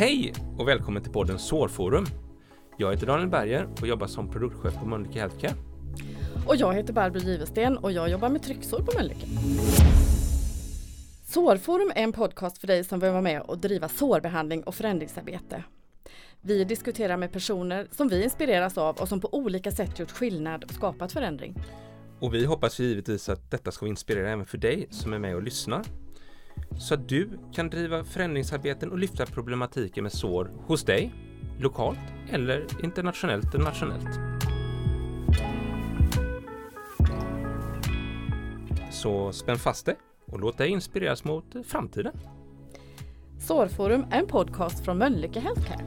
Hej och välkommen till podden Sårforum. Jag heter Daniel Berger och jobbar som produktchef på Mölnlycke Healthcare. Och jag heter Barbro Givesten och jag jobbar med trycksår på Mölnlycke. Sårforum är en podcast för dig som vill vara med och driva sårbehandling och förändringsarbete. Vi diskuterar med personer som vi inspireras av och som på olika sätt gjort skillnad och skapat förändring. Och vi hoppas givetvis att detta ska inspirera även för dig som är med och lyssnar. Så att du kan driva förändringsarbeten och lyfta problematiken med sår hos dig, lokalt eller internationellt och nationellt. Så spänn fast dig och låt dig inspireras mot framtiden. Sårforum är en podcast från Mölnlycke Healthcare.